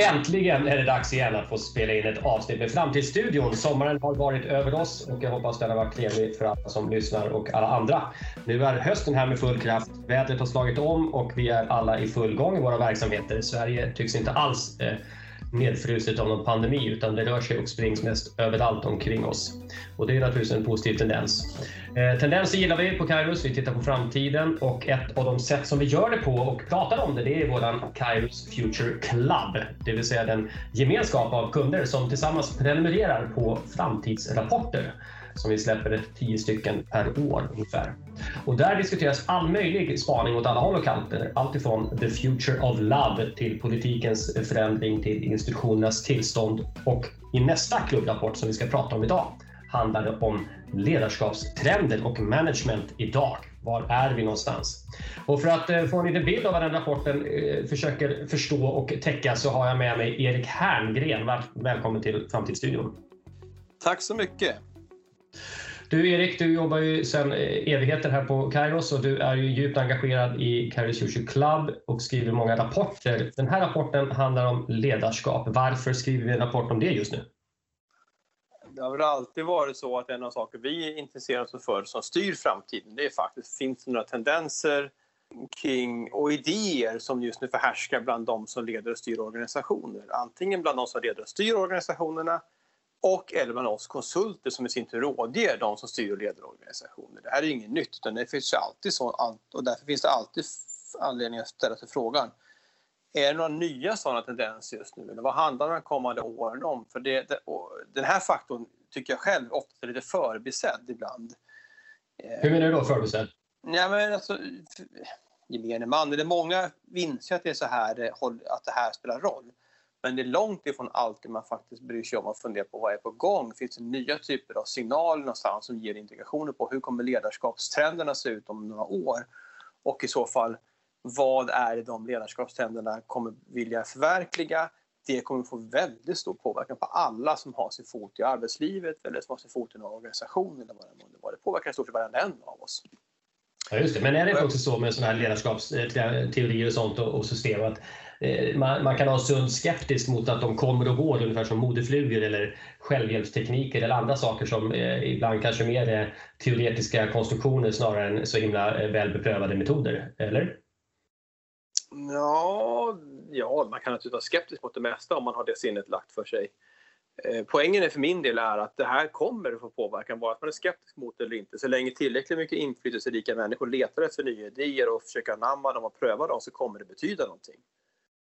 Äntligen är det dags igen att få spela in ett avsnitt med Framtidsstudion. Sommaren har varit över oss och jag hoppas den har varit trevlig för alla som lyssnar och alla andra. Nu är hösten här med full kraft. Vädret har slagit om och vi är alla i full gång i våra verksamheter. Sverige tycks inte alls eh, Mm. nedfruset av någon pandemi utan det rör sig och springs mest överallt omkring oss. Och det är naturligtvis en positiv tendens. Eh, tendenser gillar vi på Kairos. Vi tittar på framtiden och ett av de sätt som vi gör det på och pratar om det, det är våran Kairos Future Club. Det vill säga den gemenskap av kunder som tillsammans prenumererar på framtidsrapporter som vi släpper tio stycken per år ungefär. Och där diskuteras all möjlig spaning åt alla håll och kanter. Alltifrån the future of love till politikens förändring till institutionernas tillstånd. Och i nästa klubbrapport som vi ska prata om idag handlar det om ledarskapstrender och management idag. Var är vi någonstans? Och för att eh, få en liten bild av vad den rapporten eh, försöker förstå och täcka så har jag med mig Erik Herngren. Välkommen till Framtidsstudion. Tack så mycket. Du Erik, du jobbar ju sedan eh, evigheter här på Kairos och du är ju djupt engagerad i Kairos Future Club och skriver många rapporter. Den här rapporten handlar om ledarskap. Varför skriver vi en rapport om det just nu? Det har väl alltid varit så att en av saker vi intresserar oss för som styr framtiden, det är faktiskt, finns det några tendenser kring och idéer som just nu förhärskar bland de som leder och styr organisationer. Antingen bland de som leder och styr organisationerna och eller bland oss konsulter som i sin tur rådger de som styr och leder organisationer. Det här är inget nytt utan det finns alltid så och därför finns det alltid anledning att ställa sig frågan är det några nya sådana tendenser just nu? Eller vad handlar de kommande åren om? För det, det, den här faktorn tycker jag själv ofta är lite förbisedd ibland. Hur menar du då förbisedd? Ja, men alltså, gemene man, det är många inser att det är så här, att det här spelar roll. Men det är långt ifrån alltid man faktiskt bryr sig om att fundera på vad är på gång. Finns det nya typer av signaler någonstans som ger indikationer på hur kommer ledarskapstrenderna se ut om några år? Och i så fall, vad är det de ledarskapstrenderna kommer vilja förverkliga? Det kommer få väldigt stor påverkan på alla som har sin fot i arbetslivet eller som har sin fot i en organisation eller vad det vara. Det påverkar i stort sett varenda en av oss. Ja, just det. Men är det också så med sådana här ledarskapsteorier och sånt och system att Eh, man, man, kan ha sund skeptisk mot att de kommer och går ungefär som modeflugor eller självhjälpstekniker eller andra saker som eh, ibland kanske mer är teoretiska konstruktioner snarare än så himla eh, välbeprövade metoder, eller? Ja, ja, man kan naturligtvis vara skeptisk mot det mesta om man har det sinnet lagt för sig. Eh, poängen för min del är att det här kommer att få påverkan, vare sig man är skeptisk mot det eller inte. Så länge tillräckligt mycket inflytelserika människor letar efter nya idéer och försöker anamma dem och pröva dem så kommer det betyda någonting.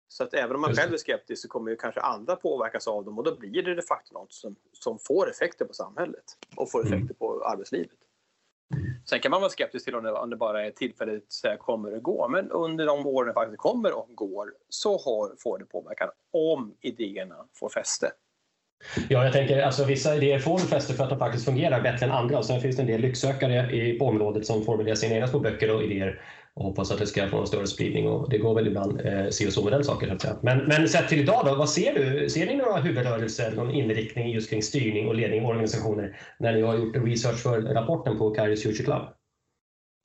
Så att även om man själv är skeptisk så kommer ju kanske andra påverkas av dem och då blir det de facto något som, som får effekter på samhället och får effekter mm. på arbetslivet. Sen kan man vara skeptisk till om det, om det bara är tillfälligt så här, kommer och går men under de åren det faktiskt kommer och går så har, får det påverkan om idéerna får fäste. Ja, jag tänker alltså vissa idéer får fäste för att de faktiskt fungerar bättre än andra och sen finns det en del lycksökare i, på området som formulerar sina egna små böcker och idéer och hoppas att det ska få en större spridning. Och det går väl ibland eh, si och så med den saken. Men, men sett till idag, då, vad ser du? Ser ni några huvudrörelser, någon inriktning just kring styrning och ledning i organisationer när ni har gjort research för rapporten på Kairos Future Club?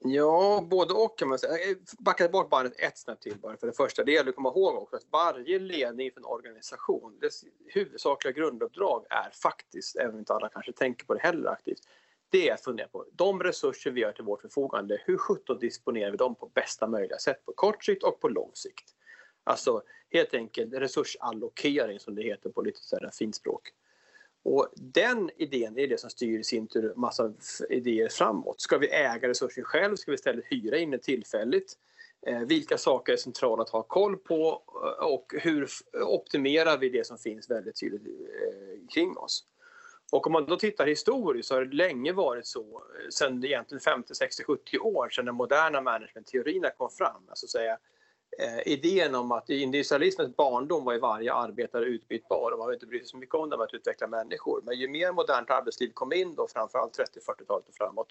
Ja, både och kan man säga. Eh, backa bort bandet ett snäpp till bara för det första. Det gäller att komma ihåg också att varje ledning för en organisation, dess huvudsakliga grunduppdrag är faktiskt, även om inte alla kanske tänker på det heller aktivt, det är att fundera på de resurser vi har till vårt förfogande, hur sjutton disponerar vi dem på bästa möjliga sätt på kort sikt och på lång sikt? Alltså helt enkelt resursallokering som det heter på lite sådär fint språk. Och den idén är det som styr i sin tur massa idéer framåt. Ska vi äga resurser själv? Ska vi istället hyra in det tillfälligt? Eh, vilka saker är centrala att ha koll på eh, och hur optimerar vi det som finns väldigt tydligt eh, kring oss? Och om man då tittar historiskt så har det länge varit så, sedan egentligen 50, 60, 70 år sedan den moderna managementteorierna kom fram. Alltså säga, eh, idén om att i industrialismens barndom var ju varje arbetare utbytbar och man inte bry sig så mycket om det med att utveckla människor. Men ju mer modernt arbetsliv kom in då, framförallt 30-40-talet och framåt,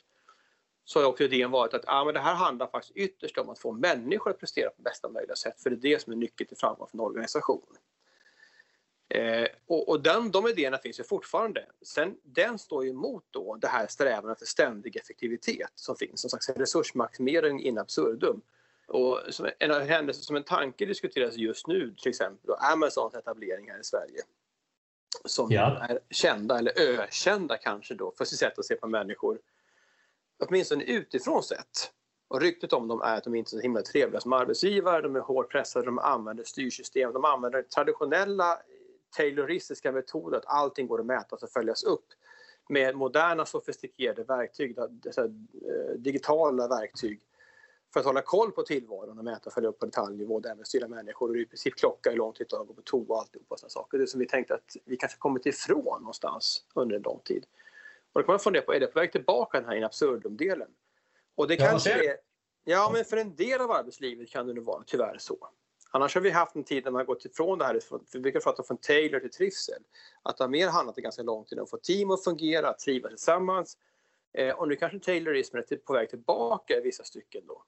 så har också idén varit att ah, men det här handlar faktiskt ytterst om att få människor att prestera på bästa möjliga sätt, för det är det som är nyckeln till framgång för en organisation. Eh, och, och den, de idéerna finns ju fortfarande. Sen, den står ju emot då det här strävan efter ständig effektivitet som finns, som sagt resursmaximering in absurdum. Och som en händelse som en tanke diskuteras just nu, till exempel Amazons etablering här i Sverige. Som ja. är kända, eller ökända kanske då, för sitt sätt att se på människor. Åtminstone utifrån sett. Och ryktet om dem är att de inte är så himla trevliga som arbetsgivare, de är hårt pressade, de använder styrsystem, de använder traditionella tayloristiska metoder att allting går att mäta och följas upp med moderna sofistikerade verktyg, eh, digitala verktyg för att hålla koll på tillvaron och mäta och följa upp på detaljnivå och därmed styra människor och i princip klocka hur lång tid det tar att gå på toa och alltihopa sådana saker. Det som vi tänkte att vi kanske kommit ifrån någonstans under en lång tid. Och då kan man fundera på, är det på väg tillbaka den här in absurdum-delen? Och det kanske är, ja men för en del av arbetslivet kan det nog vara tyvärr så. Annars har vi haft en tid när man gått ifrån det här, vi brukar prata från Taylor till trivsel. Att det har mer handlat ganska lång tid om att få team att fungera, att trivas tillsammans. Eh, och nu kanske Taylorismen är på väg tillbaka i vissa stycken då.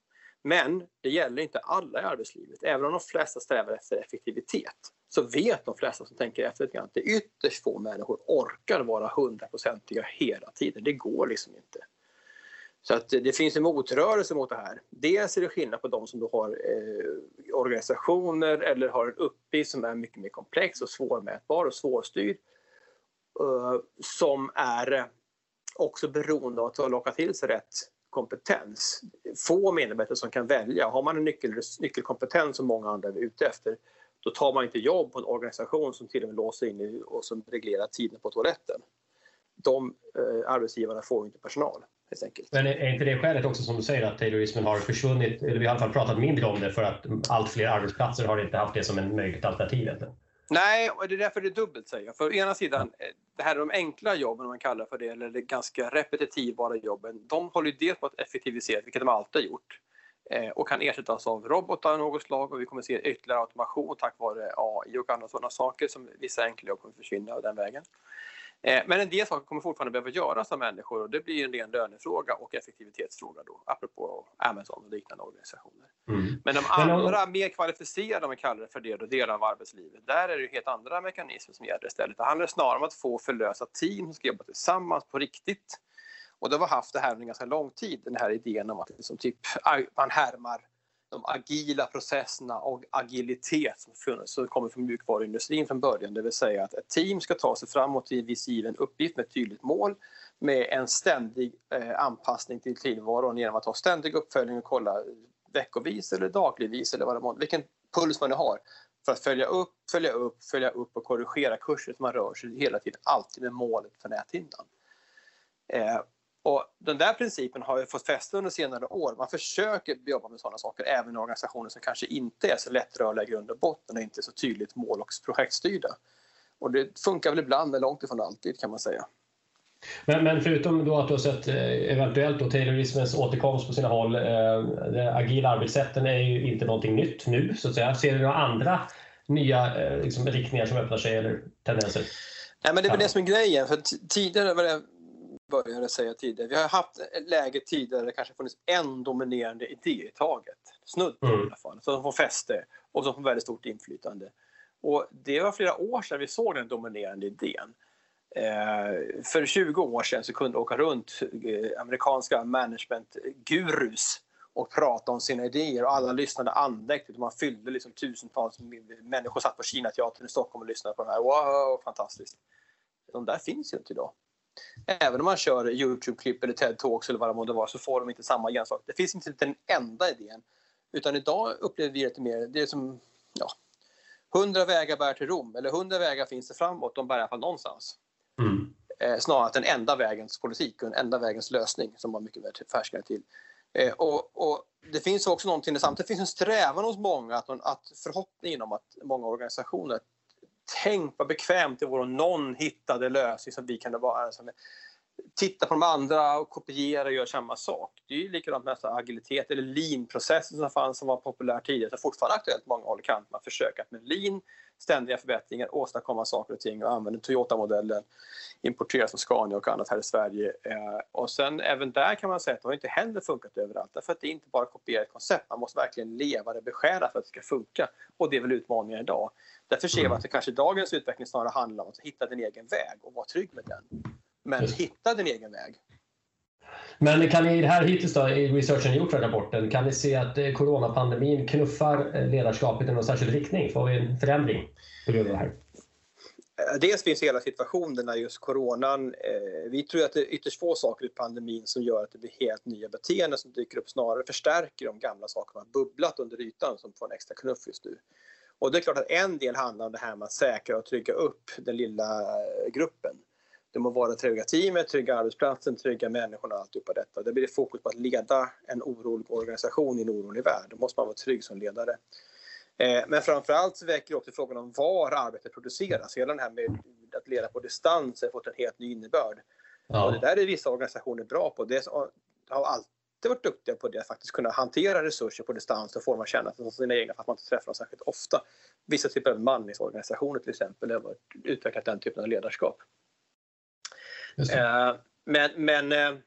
Men det gäller inte alla i arbetslivet. Även om de flesta strävar efter effektivitet så vet de flesta som tänker efter lite grann att det är ytterst få människor orkar vara hundraprocentiga hela tiden. Det går liksom inte. Så att det finns en motrörelse mot det här. Dels är det skillnad på de som då har eh, organisationer eller har en uppgift som är mycket mer komplex och svårmätbar och svårstyrd. Eh, som är också beroende av att locka till sig rätt kompetens. Få medarbetare som kan välja. Har man en nyckel, nyckelkompetens som många andra är ute efter då tar man inte jobb på en organisation som till och med låser in och som reglerar tiden på toaletten. De eh, arbetsgivarna får inte personal. Helt enkelt. Men är inte det skälet också som du säger att taylorismen har försvunnit, eller vi har i alla fall pratat mindre om det för att allt fler arbetsplatser har inte haft det som en möjligt alternativ? Eller? Nej, och det är därför det är dubbelt säger jag. För å ena sidan, eh, det här är de enkla jobben om man kallar för det, eller de ganska repetitivbara jobben. De håller ju dels på att effektivisera, vilket de alltid har gjort. Eh, och kan ersättas av robotar av något slag och vi kommer se ytterligare automation tack vare AI och andra sådana saker som vissa enkla jobb kommer försvinna av den vägen. Eh, men en del saker kommer fortfarande behöva göras av människor och det blir en ren lönefråga och effektivitetsfråga då, apropå Amazon och liknande organisationer. Mm. Men de andra, mer kvalificerade, om vi kallar det för det, delar av arbetslivet, där är det helt andra mekanismer som gäller istället. Det handlar snarare om att få förlösa team som ska jobba tillsammans på riktigt. Och då har vi haft det här under ganska lång tid, den här idén om att liksom typ, man härmar de agila processerna och agilitet som funnits, som kommer från mjukvaruindustrin från början. Det vill säga att ett team ska ta sig framåt i en viss given uppgift med ett tydligt mål med en ständig eh, anpassning till tillvaron genom att ha ständig uppföljning och kolla veckovis eller dagligvis eller vad det var, vilken puls man nu har för att följa upp, följa upp, följa upp och korrigera kurser så man rör sig hela tiden alltid med målet för näthinnan. Eh, och den där principen har ju fått fäste under senare år. Man försöker jobba med sådana saker även i organisationer som kanske inte är så lättrörliga i grund och botten och inte är så tydligt mål och projektstyrda. Och det funkar väl ibland, men långt ifrån alltid kan man säga. Men, men förutom då att du har sett eh, eventuellt då taylorismens återkomst på sina håll, eh, de agila arbetssätten är ju inte någonting nytt nu så att säga. Ser du några andra nya eh, liksom, riktningar som öppnar sig eller tendenser? Nej, men det är väl det som är grejen. För tidigare var det började säga tidigare. Vi har haft läge tidigare där det kanske funnits en dominerande idé i taget. Snudd på mm. i alla fall. Som får fäste och som får väldigt stort inflytande. Och det var flera år sedan vi såg den dominerande idén. Eh, för 20 år sedan så kunde åka runt eh, amerikanska management-gurus och prata om sina idéer och alla lyssnade andäktigt. Man fyllde liksom tusentals människor satt på Kinateatern i Stockholm och lyssnade på det här. Wow, fantastiskt! De där finns ju inte idag. Även om man kör Youtube-klipp eller TED-talks eller vad det månde vara så får de inte samma gensvar. Det finns inte den enda idén. Utan idag upplever vi det mer, det är som, ja, hundra vägar bär till Rom, eller hundra vägar finns det framåt, de bär i alla fall någonstans. Mm. Eh, snarare att den enda vägens politik och den enda vägens lösning som man mycket färskare till. Eh, och, och, det finns också någonting, samtidigt finns en strävan hos många att, att förhoppningen om att många organisationer tänk vad bekvämt det vore om någon hittade lösning som vi kan vara. Titta på de andra och kopiera och göra samma sak. Det är ju likadant med agilitet eller lean-processen som fanns som var populär tidigare, som fortfarande aktuellt på många håll kan man försöka med lean, ständiga förbättringar, åstadkomma saker och ting och använda Toyota-modellen, importera från Scania och annat här i Sverige. Eh, och sen även där kan man säga att det har inte heller funkat överallt, därför att det är inte bara att kopiera ett koncept, man måste verkligen leva det, beskära för att det ska funka. Och det är väl utmaningen idag. Därför ser vi att det kanske dagens utveckling snarare handlar om att hitta din egen väg och vara trygg med den. Men hitta din egen väg. Men kan ni det här hittills då, i researchen ni gjort för rapporten, kan ni se att eh, coronapandemin knuffar eh, ledarskapet i någon särskild riktning? Får vi en förändring på grund av det här? Eh, dels finns hela situationen när just coronan, eh, vi tror att det är ytterst få saker i pandemin som gör att det blir helt nya beteenden som dyker upp, snarare förstärker de gamla sakerna som har bubblat under ytan som får en extra knuff just nu. Och det är klart att en del handlar om det här med att säkra och trygga upp den lilla gruppen. Det må vara trygga teamet, trygga arbetsplatsen, trygga människorna och alltihopa detta. Det blir fokus på att leda en orolig organisation i en orolig värld. Då måste man vara trygg som ledare. Eh, men framförallt så väcker också frågan om var arbetet produceras. Hela den här med att leda på distans har fått en helt ny innebörd. Ja. Och det där är vissa organisationer bra på. Det har alltid varit duktiga på det, att faktiskt kunna hantera resurser på distans och få dem att känna som sina egna för att man inte träffar dem särskilt ofta. Vissa typer av manningsorganisationer till exempel har utvecklat den typen av ledarskap. Eh, men, men eh,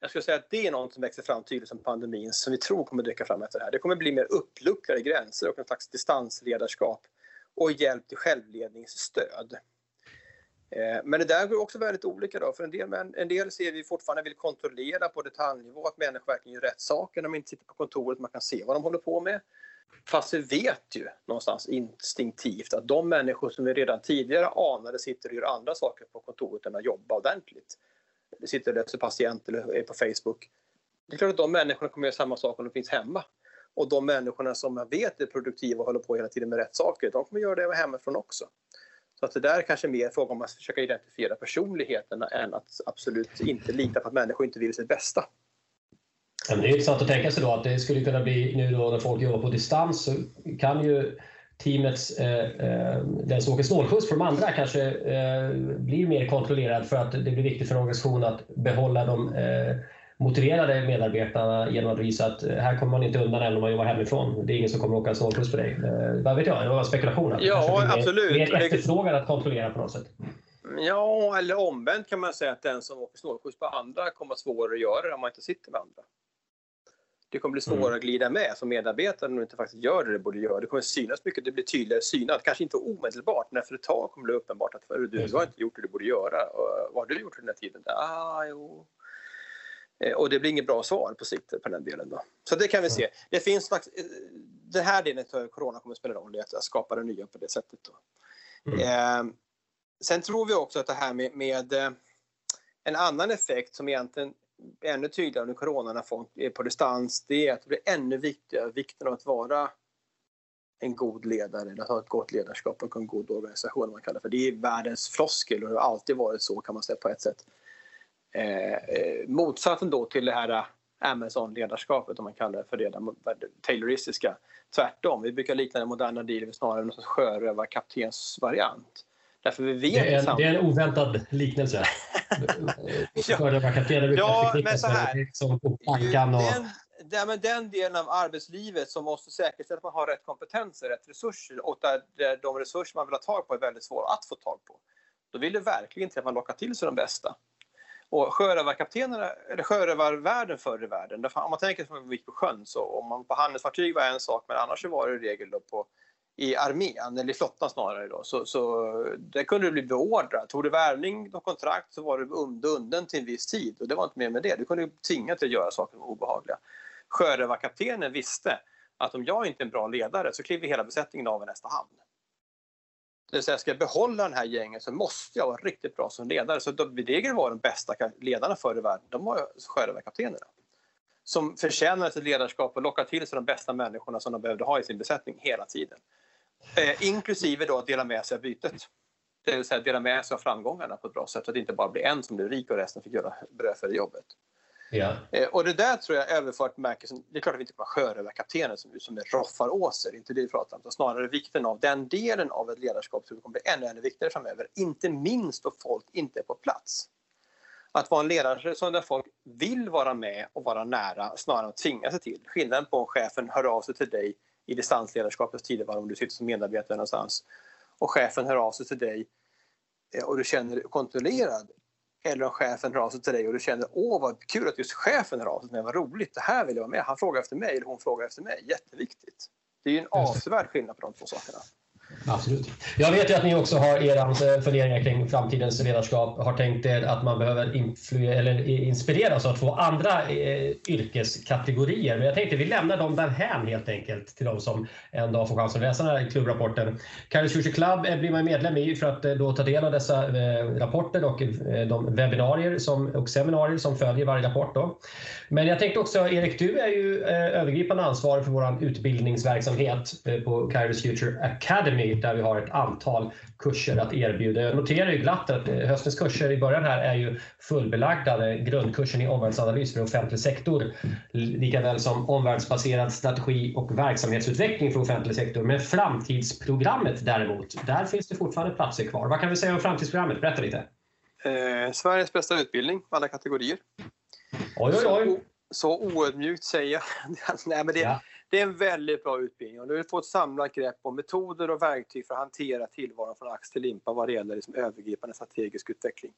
jag skulle säga att det är något som växer fram tydligt som pandemin som vi tror kommer dyka fram efter det här. Det kommer bli mer uppluckrade gränser och en slags distansledarskap och hjälp till självledningsstöd. Eh, men det där går också väldigt olika då. För en del, en del ser vi fortfarande vill kontrollera på detaljnivå att människor verkligen gör rätt saker när de inte sitter på kontoret. Man kan se vad de håller på med. Fast vi vet ju någonstans instinktivt att de människor som vi redan tidigare anade sitter och gör andra saker på kontoret än att jobba ordentligt. Det sitter och löser patient eller är på Facebook. Det är klart att de människorna kommer att göra samma sak om de finns hemma. Och de människorna som jag vet är produktiva och håller på hela tiden med rätt saker, de kommer att göra det hemifrån också. Så att det där är kanske mer fråga om att försöka identifiera personligheterna än att absolut inte lita på att människor inte vill sitt bästa. Det är intressant att tänka sig då att det skulle kunna bli nu då när folk jobbar på distans så kan ju teamets, eh, eh, den som åker snålskjuts för de andra kanske eh, blir mer kontrollerad för att det blir viktigt för en organisation att behålla de eh, motiverade medarbetarna genom att visa att här kommer man inte undan även om man jobbar hemifrån. Det är ingen som kommer åka snålskjuts på dig. Eh, vad vet jag, det var spekulation. Ja, absolut. Mer, mer efterfrågan att kontrollera på något sätt. Ja, eller omvänt kan man säga att den som åker snålskjuts på andra kommer att svårare att göra det om man inte sitter med andra det kommer bli svårare mm. att glida med som medarbetare om du inte faktiskt gör det du borde göra. Det kommer synas mycket, det blir tydligare synat. Kanske inte omedelbart, men efter ett tag kommer det bli uppenbart att du, du har inte gjort det du borde göra. Och, vad har du gjort under den här tiden? Ah, jo. Eh, och det blir inget bra svar på sikt på den delen. Då. Så det kan vi se. Det finns slags, eh, den här delen av corona kommer att spela roll, att skapa det nya på det sättet. Då. Mm. Eh, sen tror vi också att det här med, med eh, en annan effekt som egentligen ännu tydligare under corona när folk är på distans, det är att det blir ännu viktigare, vikten av att vara en god ledare, att ha ett gott ledarskap och en god organisation. Man kallar för. Det är världens floskel och det har alltid varit så kan man säga på ett sätt. Eh, eh motsatsen då till det här eh, Amazon-ledarskapet om man kallar det för det tayloristiska. Tvärtom, vi brukar likna den moderna dealen snarare vid en sjörövarkaptensvariant. Därför vi vet det, är en, det är en oväntad liknelse. ja, men så här. Liksom den, den, den delen av arbetslivet som måste säkerställa att man har rätt kompetenser, rätt resurser och där, där de resurser man vill ha tag på är väldigt svåra att få tag på. Då vill det verkligen till att man lockar till sig de bästa. Och sjörövarkaptenerna, eller sjörövarvärlden förr i världen, om man tänker som vi gick på sjön så om man på handelsfartyg var en sak men annars var det i regel på i armén, eller i flottan snarare. Då. Så, så där kunde du bli beordrad. Tog du värvning och kontrakt så var du bunden till en viss tid och det var inte mer med det. Du kunde tvinga till att göra saker som var obehagliga. Sjörövarkaptenen visste att om jag inte är en bra ledare så kliver hela besättningen av i nästa hamn. Det vill säga, ska jag behålla den här gängen så måste jag vara riktigt bra som ledare. Så Videgren var de bästa ledarna förr i världen. De var sjörövarkaptenerna. Som förtjänade sitt ledarskap och lockade till sig de bästa människorna som de behövde ha i sin besättning hela tiden. Eh, inklusive då att dela med sig av bytet. Det vill säga dela med sig av framgångarna på ett bra sätt så att det inte bara blir en som blir rik och resten fick göra bröd för jobbet. Ja. Eh, och det där tror jag överfört märker, det är klart att vi inte kommer ha sjörövarkaptener som, som är roffaråser, inte det vi pratar om, snarare vikten av den delen av ett ledarskap som kommer bli ännu, ännu viktigare framöver, inte minst då folk inte är på plats. Att vara en ledare som där folk vill vara med och vara nära snarare än att tvinga sig till. Skillnaden på om chefen hör av sig till dig i distansledarskapets tidevarv om du sitter som medarbetare någonstans och chefen hör av sig till dig eh, och du känner dig kontrollerad eller om chefen hör av sig till dig och du känner åh vad kul att just chefen hör av sig till mig, vad roligt, det här vill jag vara med. Han frågar efter mig eller hon frågar efter mig, jätteviktigt. Det är ju en avsevärd skillnad på de två sakerna. Absolut. Jag vet ju att ni också har era eh, funderingar kring framtidens ledarskap. Har tänkt er att man behöver eller eh, inspireras av två andra eh, yrkeskategorier. Men jag tänkte vi lämnar dem därhän helt enkelt till de som en dag får chansen att läsa den här klubbrapporten. Kairos Future Club eh, blir man medlem i för att eh, då ta del av dessa eh, rapporter och eh, de webbinarier som, och seminarier som följer varje rapport. Då. Men jag tänkte också, Erik, du är ju eh, övergripande ansvarig för vår utbildningsverksamhet eh, på Kairos Future Academy där vi har ett antal kurser att erbjuda. Jag noterar ju glatt att eh, höstens kurser i början här är ju fullbelagda. Grundkursen i omvärldsanalys för offentlig sektor, likaväl som omvärldsbaserad strategi och verksamhetsutveckling för offentlig sektor. Men framtidsprogrammet däremot, där finns det fortfarande platser kvar. Vad kan vi säga om framtidsprogrammet? Berätta lite. Eh, Sveriges bästa utbildning, alla kategorier. Oj, oj, oj. Så, oödmjukt säger jag. Nej, men det, ja. Det är en väldigt bra utbildning och du får ett samlat grepp om metoder och verktyg för att hantera tillvaron från ax till limpa vad det gäller liksom övergripande strategisk utveckling.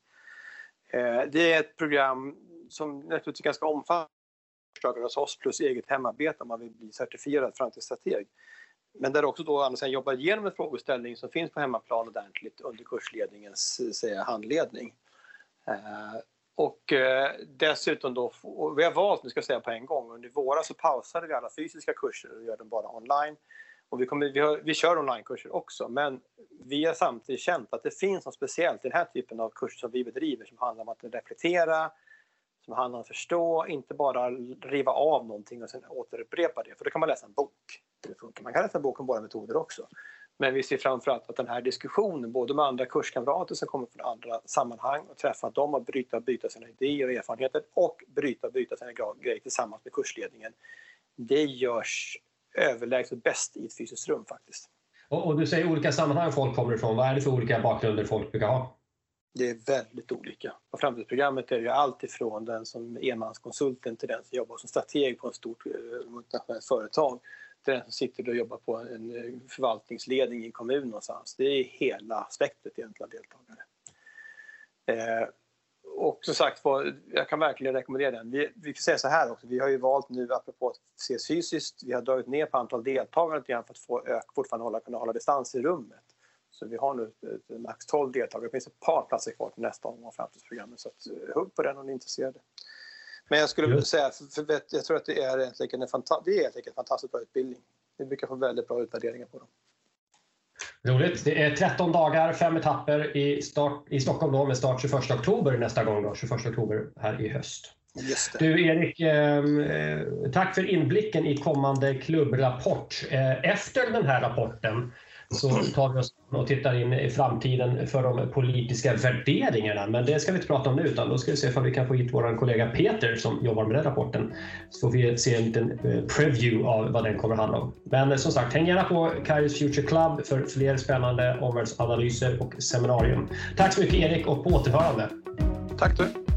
Eh, det är ett program som naturligtvis är ganska omfattande hos oss plus eget hemarbete om man vill bli certifierad framtidsstrateg. Men där också då Anders jobbar igenom en frågeställning som finns på hemmaplan ordentligt under kursledningens säga, handledning. Eh, och eh, dessutom då, vi har valt, nu ska jag säga på en gång, under våra så pausade vi alla fysiska kurser och gör dem bara online. Och vi, kommer, vi, har, vi kör onlinekurser också, men vi har samtidigt känt att det finns något speciellt i den här typen av kurser som vi bedriver som handlar om att reflektera, som handlar om att förstå, inte bara riva av någonting och sen återupprepa det. För då kan man läsa en bok. Det funkar. Man kan läsa en bok om våra metoder också. Men vi ser framförallt att den här diskussionen, både med andra kurskamrater som kommer från andra sammanhang och träffa dem och bryta och byta sina idéer och erfarenheter och bryta och byta sina grejer tillsammans med kursledningen. Det görs överlägset bäst i ett fysiskt rum faktiskt. Och, och, du säger olika sammanhang folk kommer ifrån. Vad är det för olika bakgrunder folk brukar ha? Det är väldigt olika. På framtidsprogrammet är det allt ifrån den som enmanskonsulten till den som jobbar som strateg på ett stort eh, multinationellt företag till den som sitter och jobbar på en eh, förvaltningsledning i en kommun någonstans. Det är hela spektret egentligen av deltagare. Eh, och som sagt jag kan verkligen rekommendera den. Vi, vi kan säga så här också, vi har ju valt nu, apropå att se fysiskt, vi har dragit ner på antal deltagare lite grann för att få ök, fortfarande hålla, kunna hålla distans i rummet. Så vi har nu max 12 deltagare. Det finns ett par platser kvar till nästa omgång av framtidsprogrammet. Så att, eh, hugg på den om ni är intresserade. Men jag skulle vilja säga, för, för, jag tror att det är egentligen en, fanta det är helt en fantastiskt bra utbildning. Vi brukar få väldigt bra utvärderingar på dem. Roligt. Det är 13 dagar, fem etapper i, start, i Stockholm då, med start 21 oktober nästa gång. Då, 21 oktober här i höst. Du Erik, ehm, eh, tack för inblicken i kommande klubbrapport. Eh, efter den här rapporten så tar vi oss och tittar in i framtiden för de politiska värderingarna. Men det ska vi inte prata om nu utan då ska vi se om vi kan få hit vår kollega Peter som jobbar med den rapporten. Så får vi se en liten eh, preview av vad den kommer att handla om. Men eh, som sagt, häng gärna på Kairos Future Club för fler spännande omvärldsanalyser och seminarium. Tack så mycket Erik och på återhörande. Tack du.